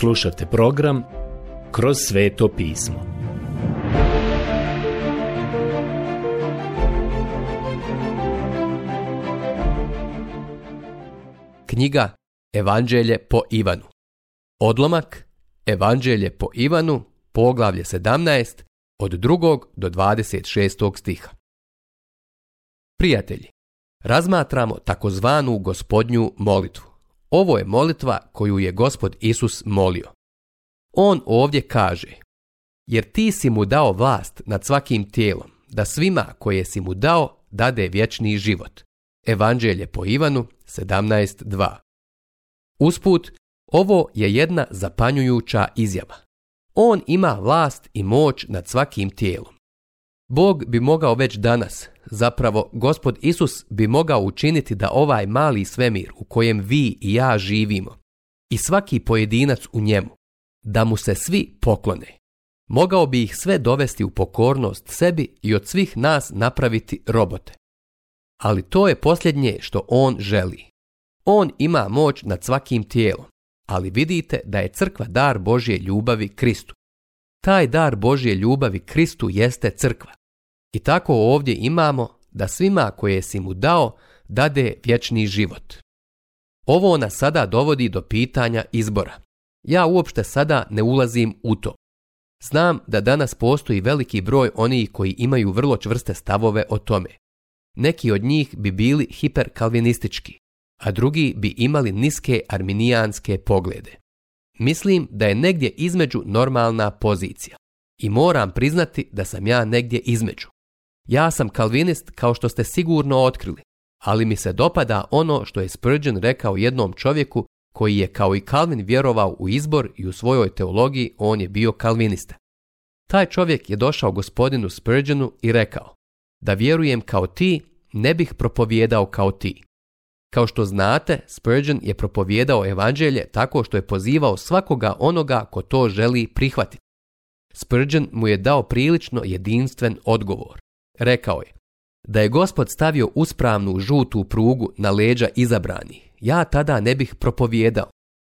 Slušate program Kroz sveto pismo. Knjiga Evanđelje po Ivanu. Odlomak Evanđelje po Ivanu, poglavlje 17, od 2. do 26. stiha. Prijatelji, razmatramo takozvanu gospodnju molitvu. Ovo je molitva koju je gospod Isus molio. On ovdje kaže, jer ti si mu dao vlast nad svakim tijelom, da svima koje si mu dao dade vječni život. Evanđelje po Ivanu 17.2 Usput, ovo je jedna zapanjujuća izjava. On ima vlast i moć nad svakim tijelom. Bog bi mogao već danas zapravo gospod Isus bi mogao učiniti da ovaj mali svemir u kojem vi i ja živimo i svaki pojedinac u njemu, da mu se svi poklone. Mogao bi ih sve dovesti u pokornost sebi i od svih nas napraviti robote. Ali to je posljednje što on želi. On ima moć nad svakim tijelom, ali vidite da je crkva dar Božje ljubavi Kristu. Taj dar Božje ljubavi Kristu jeste crkva. I tako ovdje imamo da svima koje si mu dao dade vječni život. Ovo nas sada dovodi do pitanja izbora. Ja uopšte sada ne ulazim u to. Znam da danas postoji veliki broj onih koji imaju vrlo čvrste stavove o tome. Neki od njih bi bili hiperkalvinistički, a drugi bi imali niske arminijanske poglede. Mislim da je negdje između normalna pozicija. I moram priznati da sam ja negdje između. Ja sam kalvinist kao što ste sigurno otkrili, ali mi se dopada ono što je Spurgeon rekao jednom čovjeku koji je kao i Kalvin vjerovao u izbor i u svojoj teologiji on je bio kalvinista. Taj čovjek je došao gospodinu Spurgeonu i rekao da vjerujem kao ti, ne bih propovjedao kao ti. Kao što znate, Spurgeon je propovjedao evanđelje tako što je pozivao svakoga onoga ko to želi prihvatiti. Spurgeon mu je dao prilično jedinstven odgovor. Rekao je, da je gospod stavio uspravnu žutu prugu na leđa izabrani, ja tada ne bih propovjedao.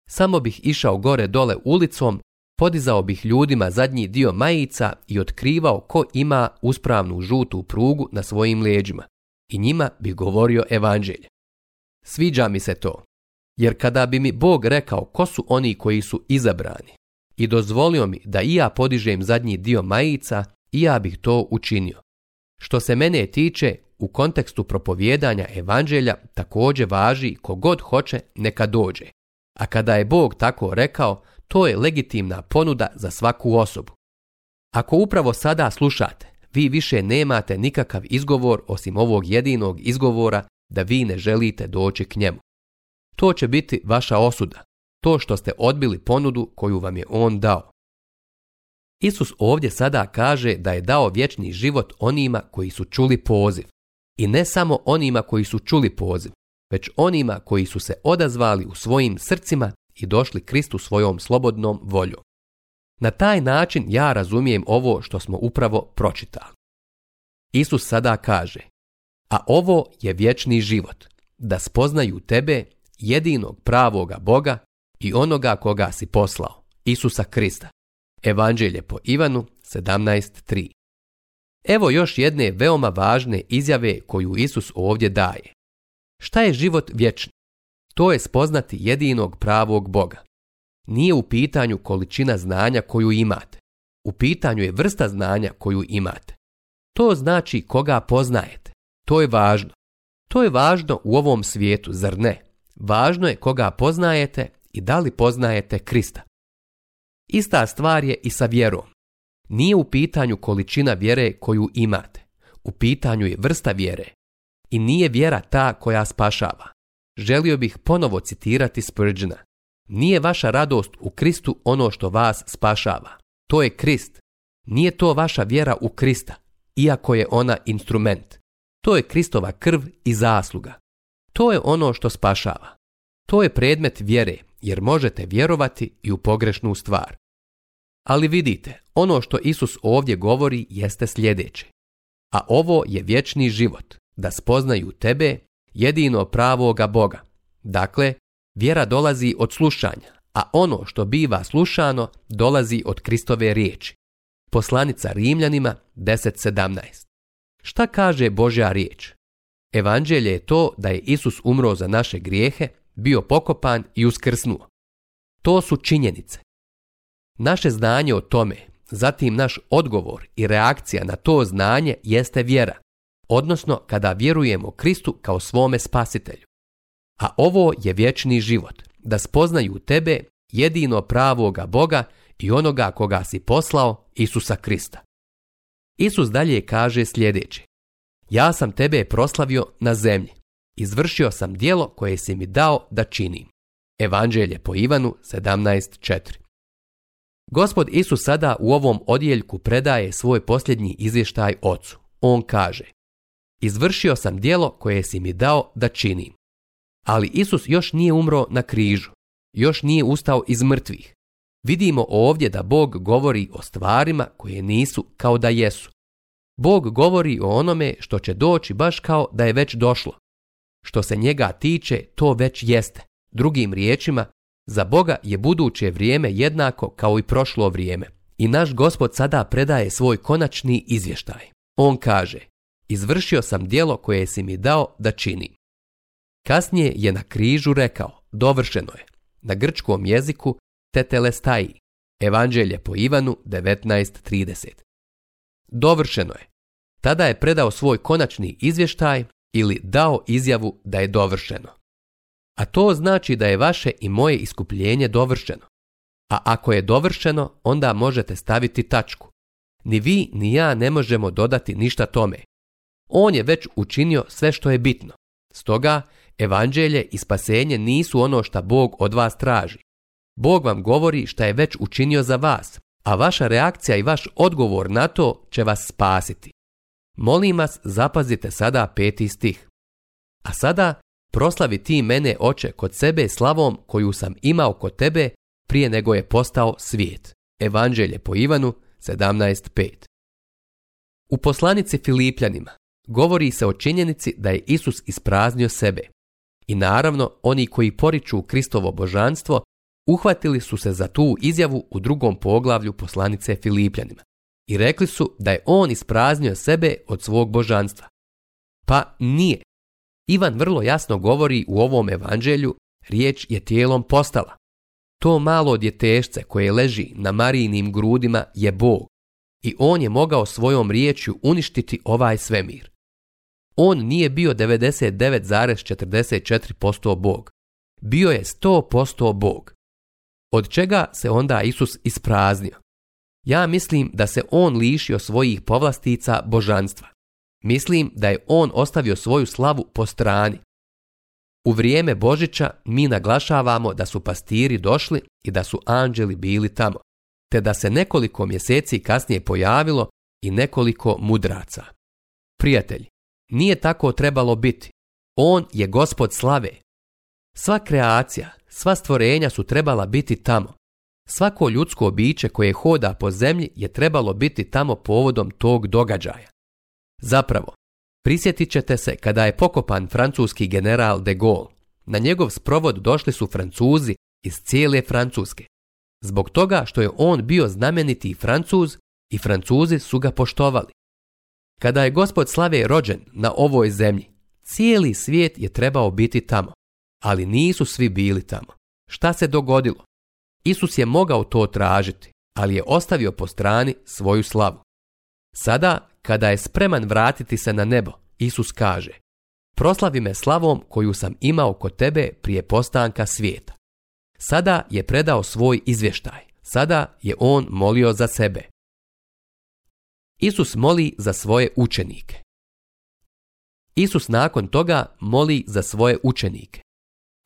Samo bih išao gore dole ulicom, podizao bih ljudima zadnji dio majica i otkrivao ko ima uspravnu žutu prugu na svojim leđima. I njima bi govorio evanđelje. Sviđa mi se to, jer kada bi mi Bog rekao ko su oni koji su izabrani i dozvolio mi da i ja podižem zadnji dio majica, i ja bih to učinio. Što se mene tiče, u kontekstu propovjedanja evanđelja također važi kogod hoće neka dođe. A kada je Bog tako rekao, to je legitimna ponuda za svaku osobu. Ako upravo sada slušate, vi više nemate nikakav izgovor osim ovog jedinog izgovora da vi ne želite doći k njemu. To će biti vaša osuda, to što ste odbili ponudu koju vam je on dao. Isus ovdje sada kaže da je dao vječni život onima koji su čuli poziv. I ne samo onima koji su čuli poziv, već onima koji su se odazvali u svojim srcima i došli Kristu svojom slobodnom voljom. Na taj način ja razumijem ovo što smo upravo pročitali. Isus sada kaže, a ovo je vječni život, da spoznaju tebe, jedinog pravoga Boga i onoga koga si poslao, Isusa Krista, Evanđelje po Ivanu 17.3 Evo još jedne veoma važne izjave koju Isus ovdje daje. Šta je život vječni? To je spoznati jedinog pravog Boga. Nije u pitanju količina znanja koju imate. U pitanju je vrsta znanja koju imate. To znači koga poznajete. To je važno. To je važno u ovom svijetu, zar ne? Važno je koga poznajete i da li poznajete Krista. Ista stvar je i sa vjerom. Nije u pitanju količina vjere koju imate. U pitanju je vrsta vjere. I nije vjera ta koja spašava. Želio bih ponovo citirati Spurgeona. Nije vaša radost u Kristu ono što vas spašava. To je Krist. Nije to vaša vjera u Krista, iako je ona instrument. To je Kristova krv i zasluga. To je ono što spašava. To je predmet vjere jer možete vjerovati i u pogrešnu stvar. Ali vidite, ono što Isus ovdje govori jeste sljedeće. A ovo je vječni život, da spoznaju tebe, jedino pravoga Boga. Dakle, vjera dolazi od slušanja, a ono što biva slušano dolazi od Kristove riječi. Poslanica Rimljanima 10.17 Šta kaže Božja riječ? Evanđelje je to da je Isus umro za naše grijehe bio pokopan i uskrsnuo. To su činjenice. Naše znanje o tome, zatim naš odgovor i reakcija na to znanje jeste vjera, odnosno kada vjerujemo Kristu kao svome spasitelju. A ovo je vječni život, da spoznaju tebe jedino pravoga Boga i onoga koga si poslao, Isusa Krista. Isus dalje kaže sljedeće. Ja sam tebe proslavio na zemlji, Izvršio sam dijelo koje si mi dao da činim. Evanđelje po Ivanu 17.4 Gospod Isus sada u ovom odjeljku predaje svoj posljednji izvještaj ocu. On kaže Izvršio sam dijelo koje si mi dao da činim. Ali Isus još nije umro na križu. Još nije ustao iz mrtvih. Vidimo ovdje da Bog govori o stvarima koje nisu kao da jesu. Bog govori o onome što će doći baš kao da je već došlo. Što se njega tiče, to već jeste. Drugim riječima, za Boga je buduće vrijeme jednako kao i prošlo vrijeme. I naš gospod sada predaje svoj konačni izvještaj. On kaže, izvršio sam dijelo koje si mi dao da čini. Kasnije je na križu rekao, dovršeno je, na grčkom jeziku tetelestai, evanđelje po Ivanu 19.30. Dovršeno je. Tada je predao svoj konačni izvještaj ili dao izjavu da je dovršeno. A to znači da je vaše i moje iskupljenje dovršeno. A ako je dovršeno, onda možete staviti tačku. Ni vi ni ja ne možemo dodati ništa tome. On je već učinio sve što je bitno. Stoga, evanđelje i spasenje nisu ono što Bog od vas traži. Bog vam govori šta je već učinio za vas, a vaša reakcija i vaš odgovor na to će vas spasiti. Molim vas, zapazite sada peti stih. A sada proslavi ti mene oče kod sebe slavom koju sam imao kod tebe prije nego je postao svijet. Evanđelje po Ivanu 17.5 U poslanici Filipljanima govori se o činjenici da je Isus ispraznio sebe. I naravno, oni koji poriču Kristovo božanstvo uhvatili su se za tu izjavu u drugom poglavlju poslanice Filipljanima i rekli su da je on ispraznio sebe od svog božanstva. Pa nije. Ivan vrlo jasno govori u ovom evanđelju, riječ je tijelom postala. To malo djetešce koje leži na Marijinim grudima je Bog i on je mogao svojom riječju uništiti ovaj svemir. On nije bio 99,44% Bog. Bio je 100% Bog. Od čega se onda Isus ispraznio? Ja mislim da se on lišio svojih povlastica božanstva. Mislim da je on ostavio svoju slavu po strani. U vrijeme Božića mi naglašavamo da su pastiri došli i da su anđeli bili tamo, te da se nekoliko mjeseci kasnije pojavilo i nekoliko mudraca. Prijatelj, nije tako trebalo biti. On je gospod slave. Sva kreacija, sva stvorenja su trebala biti tamo. Svako ljudsko biće koje hoda po zemlji je trebalo biti tamo povodom tog događaja. Zapravo, prisjetit ćete se kada je pokopan francuski general de Gaulle. Na njegov sprovod došli su francuzi iz cijele Francuske. Zbog toga što je on bio znameniti francuz i francuzi su ga poštovali. Kada je gospod Slave rođen na ovoj zemlji, cijeli svijet je trebao biti tamo, ali nisu svi bili tamo. Šta se dogodilo? Isus je mogao to tražiti, ali je ostavio po strani svoju slavu. Sada, kada je spreman vratiti se na nebo, Isus kaže Proslavi me slavom koju sam imao kod tebe prije postanka svijeta. Sada je predao svoj izvještaj. Sada je on molio za sebe. Isus moli za svoje učenike. Isus nakon toga moli za svoje učenike.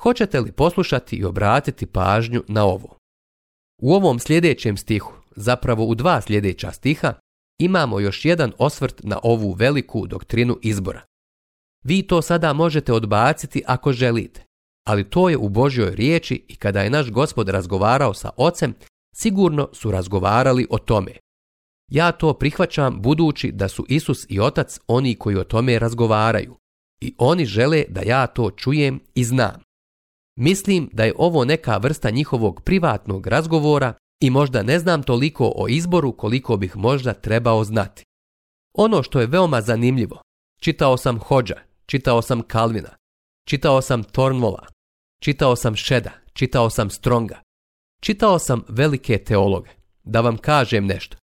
Hoćete li poslušati i obratiti pažnju na ovo? U ovom sljedećem stihu, zapravo u dva sljedeća stiha, imamo još jedan osvrt na ovu veliku doktrinu izbora. Vi to sada možete odbaciti ako želite, ali to je u Božjoj riječi i kada je naš gospod razgovarao sa ocem, sigurno su razgovarali o tome. Ja to prihvaćam budući da su Isus i Otac oni koji o tome razgovaraju i oni žele da ja to čujem i znam. Mislim da je ovo neka vrsta njihovog privatnog razgovora i možda ne znam toliko o izboru koliko bih možda trebao znati. Ono što je veoma zanimljivo, čitao sam Hođa, čitao sam Kalvina, čitao sam Tornvola, čitao sam Šeda, čitao sam Stronga, čitao sam velike teologe. Da vam kažem nešto.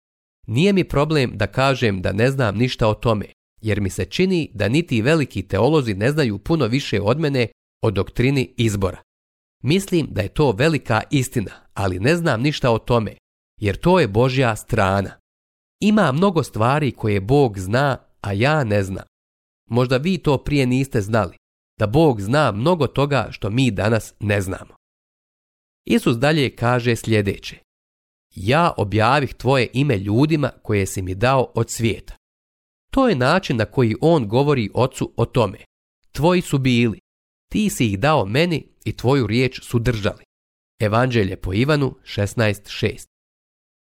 Nije mi problem da kažem da ne znam ništa o tome, jer mi se čini da niti veliki teolozi ne znaju puno više od mene o doktrini izbora. Mislim da je to velika istina, ali ne znam ništa o tome, jer to je Božja strana. Ima mnogo stvari koje Bog zna, a ja ne znam. Možda vi to prije niste znali, da Bog zna mnogo toga što mi danas ne znamo. Isus dalje kaže sljedeće. Ja objavih tvoje ime ljudima koje si mi dao od svijeta. To je način na koji on govori ocu o tome. Tvoji su bili, ti si ih dao meni i tvoju riječ su držali. Evanđelje po Ivanu 16.6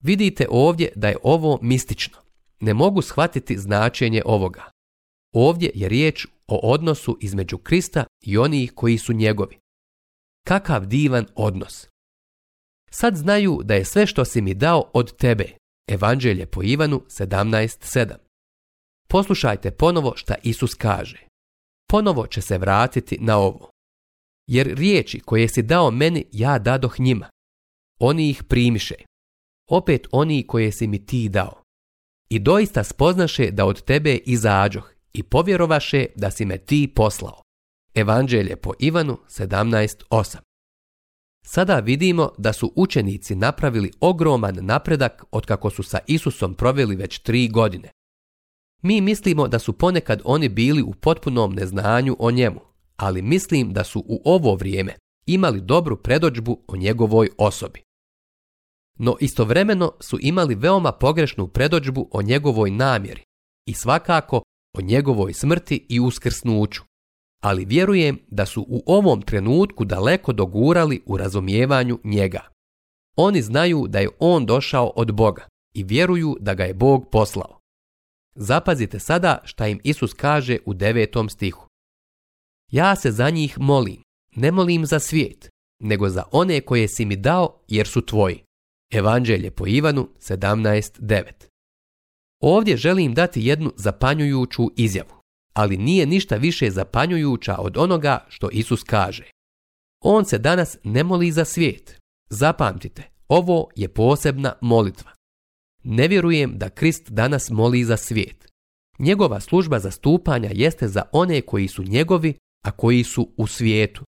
Vidite ovdje da je ovo mistično. Ne mogu shvatiti značenje ovoga. Ovdje je riječ o odnosu između Krista i onih koji su njegovi. Kakav divan odnos! Sad znaju da je sve što si mi dao od tebe. Evanđelje po Ivanu 17.7 Poslušajte ponovo šta Isus kaže ponovo će se vratiti na ovo. Jer riječi koje si dao meni ja dadoh njima. Oni ih primiše. Opet oni koje si mi ti dao. I doista spoznaše da od tebe izađoh i povjerovaše da si me ti poslao. Evanđelje po Ivanu 17.8 Sada vidimo da su učenici napravili ogroman napredak od kako su sa Isusom proveli već tri godine. Mi mislimo da su ponekad oni bili u potpunom neznanju o njemu, ali mislim da su u ovo vrijeme imali dobru predođbu o njegovoj osobi. No istovremeno su imali veoma pogrešnu predođbu o njegovoj namjeri i svakako o njegovoj smrti i uskrsnuću. Ali vjerujem da su u ovom trenutku daleko dogurali u razumijevanju njega. Oni znaju da je on došao od Boga i vjeruju da ga je Bog poslao. Zapazite sada šta im Isus kaže u devetom stihu. Ja se za njih molim, ne molim za svijet, nego za one koje si mi dao jer su tvoji. Evanđelje po Ivanu 17.9 Ovdje želim dati jednu zapanjujuću izjavu, ali nije ništa više zapanjujuća od onoga što Isus kaže. On se danas ne moli za svijet. Zapamtite, ovo je posebna molitva. Ne vjerujem da Krist danas moli za svijet. Njegova služba zastupanja jeste za one koji su njegovi, a koji su u svijetu.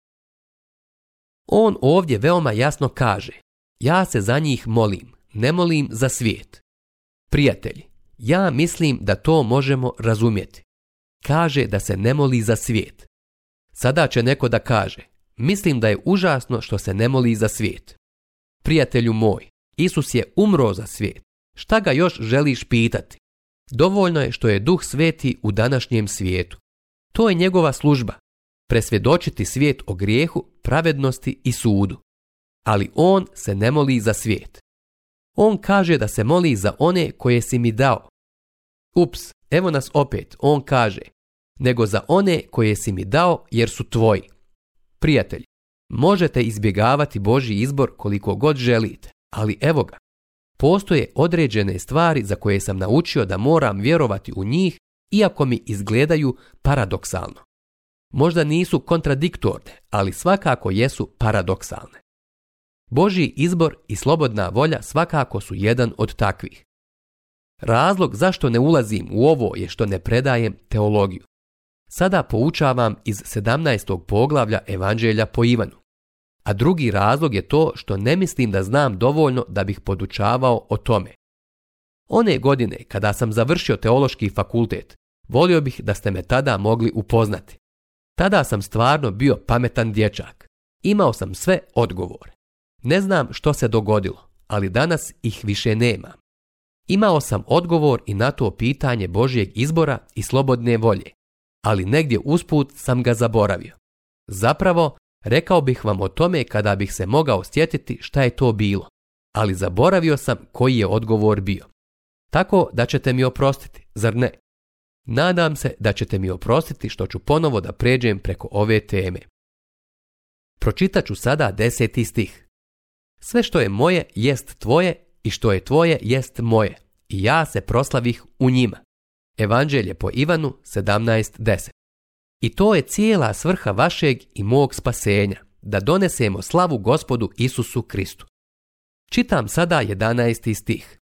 On ovdje veoma jasno kaže, ja se za njih molim, ne molim za svijet. Prijatelji, ja mislim da to možemo razumjeti. Kaže da se ne moli za svijet. Sada će neko da kaže, mislim da je užasno što se ne moli za svijet. Prijatelju moj, Isus je umro za svijet. Šta ga još želiš pitati? Dovoljno je što je duh sveti u današnjem svijetu. To je njegova služba. Presvjedočiti svijet o grijehu, pravednosti i sudu. Ali on se ne moli za svijet. On kaže da se moli za one koje si mi dao. Ups, evo nas opet, on kaže. Nego za one koje si mi dao jer su tvoji. Prijatelji, možete izbjegavati Boži izbor koliko god želite, ali evo ga, Postoje određene stvari za koje sam naučio da moram vjerovati u njih, iako mi izgledaju paradoksalno. Možda nisu kontradiktorne, ali svakako jesu paradoksalne. Božji izbor i slobodna volja svakako su jedan od takvih. Razlog zašto ne ulazim u ovo je što ne predajem teologiju. Sada poučavam iz 17. poglavlja Evanđelja po Ivanu a drugi razlog je to što ne mislim da znam dovoljno da bih podučavao o tome. One godine kada sam završio teološki fakultet, volio bih da ste me tada mogli upoznati. Tada sam stvarno bio pametan dječak. Imao sam sve odgovore. Ne znam što se dogodilo, ali danas ih više nema. Imao sam odgovor i na to pitanje Božijeg izbora i slobodne volje, ali negdje usput sam ga zaboravio. Zapravo, Rekao bih vam o tome kada bih se mogao sjetiti šta je to bilo, ali zaboravio sam koji je odgovor bio. Tako da ćete mi oprostiti, zar ne? Nadam se da ćete mi oprostiti što ću ponovo da pređem preko ove teme. Pročitat ću sada deseti stih. Sve što je moje jest tvoje i što je tvoje jest moje i ja se proslavih u njima. Evanđelje po Ivanu 17.10 i to je cijela svrha vašeg i mog spasenja, da donesemo slavu gospodu Isusu Kristu. Čitam sada 11. stih.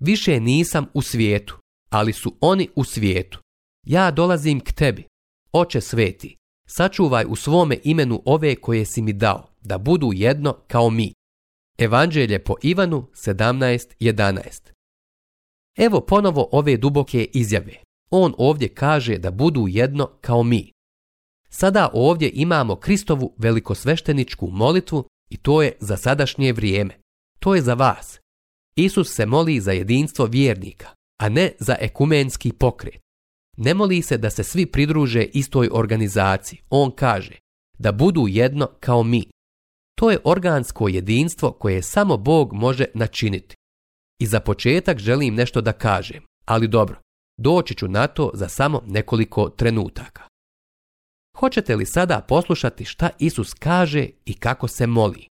Više nisam u svijetu, ali su oni u svijetu. Ja dolazim k tebi, oče sveti, sačuvaj u svome imenu ove koje si mi dao, da budu jedno kao mi. Evanđelje po Ivanu 17.11 Evo ponovo ove duboke izjave. On ovdje kaže da budu jedno kao mi. Sada ovdje imamo Kristovu velikosvešteničku molitvu i to je za sadašnje vrijeme. To je za vas. Isus se moli za jedinstvo vjernika, a ne za ekumenski pokret. Ne moli se da se svi pridruže istoj organizaciji. On kaže da budu jedno kao mi. To je organsko jedinstvo koje samo Bog može načiniti. I za početak želim nešto da kažem, ali dobro, Doći ću na to za samo nekoliko trenutaka. Hoćete li sada poslušati šta Isus kaže i kako se moli?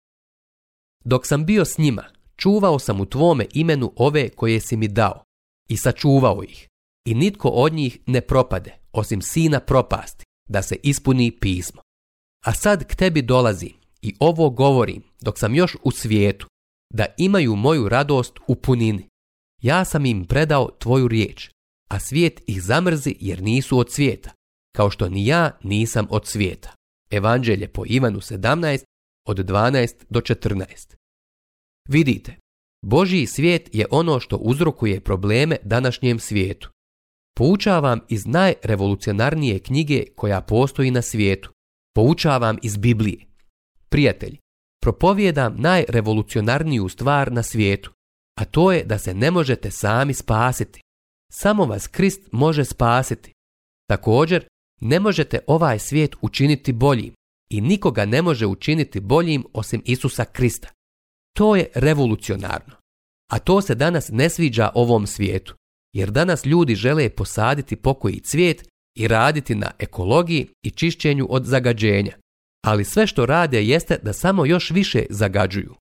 Dok sam bio s njima, čuvao sam u tvome imenu ove koje si mi dao i sačuvao ih. I nitko od njih ne propade, osim sina propasti, da se ispuni pismo. A sad k tebi dolazi i ovo govorim dok sam još u svijetu, da imaju moju radost u punini. Ja sam im predao tvoju riječ a svijet ih zamrzi jer nisu od svijeta, kao što ni ja nisam od svijeta. Evanđelje po Ivanu 17 od 12 do 14. Vidite, Božji svijet je ono što uzrokuje probleme današnjem svijetu. Poučavam iz najrevolucionarnije knjige koja postoji na svijetu. Poučavam iz Biblije. Prijatelj, propovijedam najrevolucionarniju stvar na svijetu, a to je da se ne možete sami spasiti. Samo vas Krist može spasiti. Također, ne možete ovaj svijet učiniti boljim i nikoga ne može učiniti boljim osim Isusa Krista. To je revolucionarno. A to se danas ne sviđa ovom svijetu, jer danas ljudi žele posaditi i cvijet i raditi na ekologiji i čišćenju od zagađenja. Ali sve što rade jeste da samo još više zagađuju.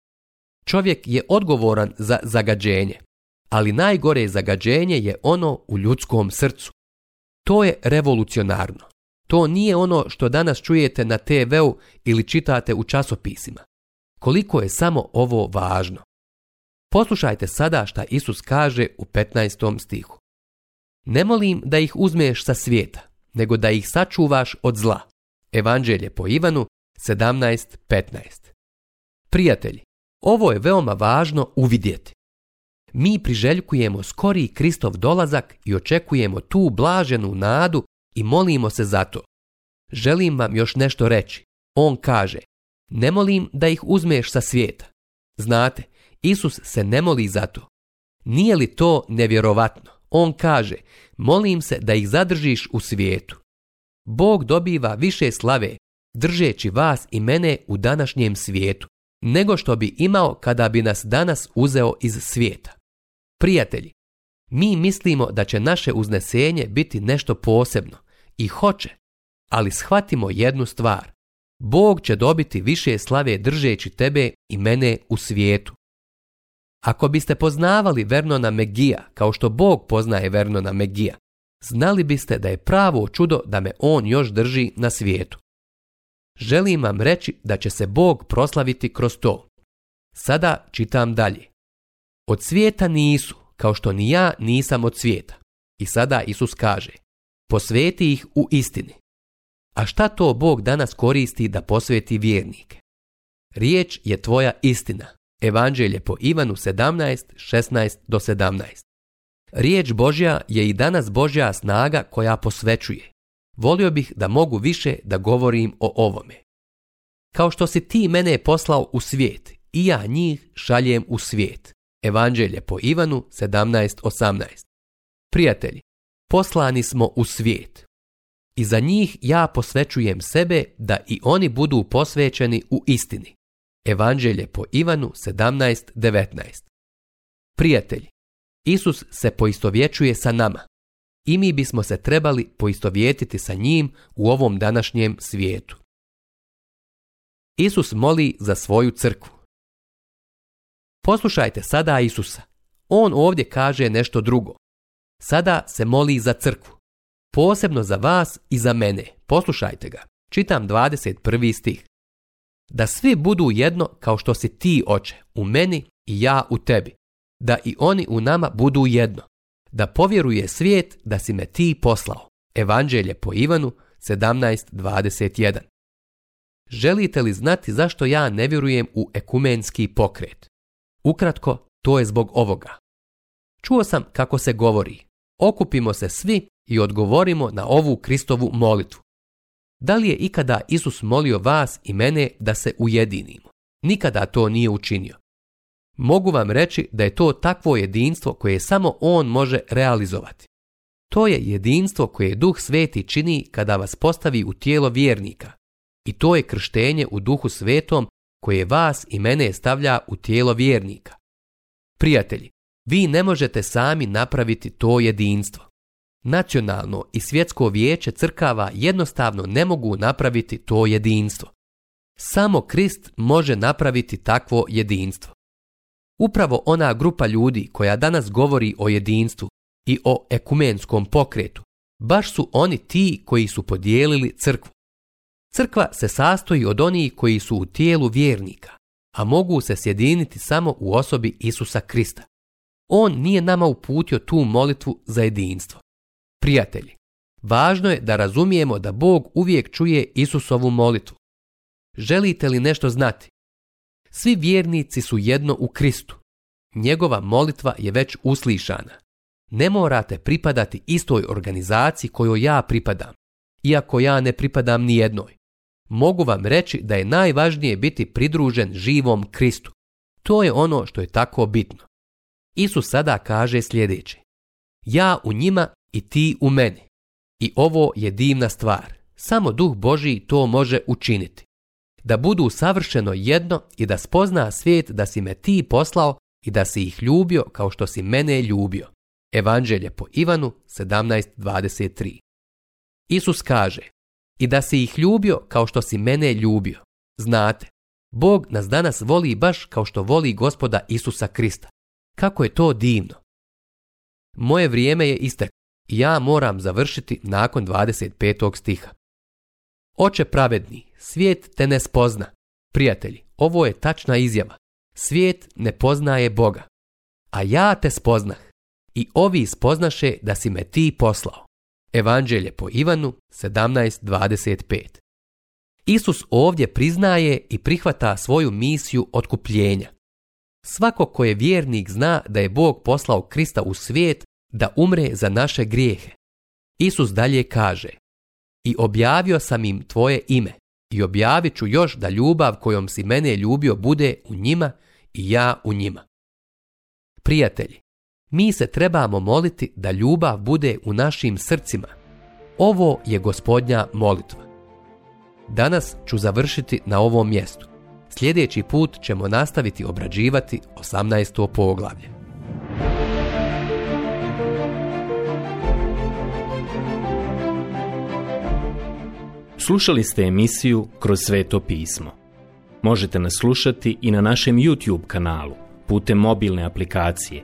Čovjek je odgovoran za zagađenje ali najgore zagađenje je ono u ljudskom srcu. To je revolucionarno. To nije ono što danas čujete na TV-u ili čitate u časopisima. Koliko je samo ovo važno. Poslušajte sada šta Isus kaže u 15. stihu. Ne molim da ih uzmeš sa svijeta, nego da ih sačuvaš od zla. Evanđelje po Ivanu 17.15 Prijatelji, ovo je veoma važno uvidjeti. Mi priželjkujemo skoriji Kristov dolazak i očekujemo tu blaženu nadu i molimo se za to. Želim vam još nešto reći. On kaže, ne molim da ih uzmeš sa svijeta. Znate, Isus se ne moli za to. Nije li to nevjerovatno? On kaže, molim se da ih zadržiš u svijetu. Bog dobiva više slave, držeći vas i mene u današnjem svijetu, nego što bi imao kada bi nas danas uzeo iz svijeta. Prijatelji, mi mislimo da će naše uznesenje biti nešto posebno i hoće, ali shvatimo jednu stvar. Bog će dobiti više slave držeći tebe i mene u svijetu. Ako biste poznavali Vernona Megija kao što Bog poznaje Vernona Megija, znali biste da je pravo čudo da me on još drži na svijetu. Želim vam reći da će se Bog proslaviti kroz to. Sada čitam dalje. Od svijeta nisu, kao što ni ja nisam od svijeta. I sada Isus kaže, posveti ih u istini. A šta to Bog danas koristi da posveti vjernike? Riječ je tvoja istina. Evanđelje po Ivanu 17, 16 do 17. Riječ Božja je i danas Božja snaga koja posvećuje. Volio bih da mogu više da govorim o ovome. Kao što si ti mene poslao u svijet, i ja njih šaljem u svijet. Evanđelje po Ivanu 17.18. Prijatelji, poslani smo u svijet. I za njih ja posvećujem sebe da i oni budu posvećeni u istini. Evanđelje po Ivanu 17.19. Prijatelji, Isus se poistovjećuje sa nama. I mi bismo se trebali poistovjetiti sa njim u ovom današnjem svijetu. Isus moli za svoju crkvu. Poslušajte sada Isusa. On ovdje kaže nešto drugo. Sada se moli za crkvu. Posebno za vas i za mene. Poslušajte ga. Čitam 21. stih. Da svi budu jedno kao što si ti, oče, u meni i ja u tebi. Da i oni u nama budu jedno. Da povjeruje svijet da si me ti poslao. Evanđelje po Ivanu 17.21 Želite li znati zašto ja ne vjerujem u ekumenski pokret? Ukratko, to je zbog ovoga. Čuo sam kako se govori. Okupimo se svi i odgovorimo na ovu Kristovu molitvu. Da li je ikada Isus molio vas i mene da se ujedinimo? Nikada to nije učinio. Mogu vam reći da je to takvo jedinstvo koje samo On može realizovati. To je jedinstvo koje Duh Sveti čini kada vas postavi u tijelo vjernika. I to je krštenje u Duhu Svetom koje vas i mene stavlja u tijelo vjernika. Prijatelji, vi ne možete sami napraviti to jedinstvo. Nacionalno i svjetsko vijeće crkava jednostavno ne mogu napraviti to jedinstvo. Samo Krist može napraviti takvo jedinstvo. Upravo ona grupa ljudi koja danas govori o jedinstvu i o ekumenskom pokretu, baš su oni ti koji su podijelili crkvu. Crkva se sastoji od onih koji su u tijelu vjernika, a mogu se sjediniti samo u osobi Isusa Krista. On nije nama uputio tu molitvu za jedinstvo. Prijatelji, važno je da razumijemo da Bog uvijek čuje Isusovu molitvu. Želite li nešto znati? Svi vjernici su jedno u Kristu. Njegova molitva je već uslišana. Ne morate pripadati istoj organizaciji kojoj ja pripadam, iako ja ne pripadam ni jednoj mogu vam reći da je najvažnije biti pridružen živom Kristu. To je ono što je tako bitno. Isus sada kaže sljedeće. Ja u njima i ti u meni. I ovo je divna stvar. Samo duh Božiji to može učiniti. Da budu savršeno jedno i da spozna svijet da si me ti poslao i da si ih ljubio kao što si mene ljubio. Evanđelje po Ivanu 17.23 Isus kaže, i da si ih ljubio kao što si mene ljubio. Znate, Bog nas danas voli baš kao što voli gospoda Isusa Krista. Kako je to divno! Moje vrijeme je isteklo i ja moram završiti nakon 25. stiha. Oče pravedni, svijet te ne spozna. Prijatelji, ovo je tačna izjava. Svijet ne poznaje Boga. A ja te spoznah i ovi spoznaše da si me ti poslao. Evanđelje po Ivanu 17.25. Isus ovdje priznaje i prihvata svoju misiju otkupljenja. Svako ko je vjernik zna da je Bog poslao Krista u svijet da umre za naše grijehe. Isus dalje kaže I objavio sam im tvoje ime i objavit ću još da ljubav kojom si mene ljubio bude u njima i ja u njima. Prijatelji, mi se trebamo moliti da ljubav bude u našim srcima. Ovo je gospodnja molitva. Danas ću završiti na ovom mjestu. Sljedeći put ćemo nastaviti obrađivati 18. poglavlje. Slušali ste emisiju Kroz sveto pismo. Možete nas slušati i na našem YouTube kanalu putem mobilne aplikacije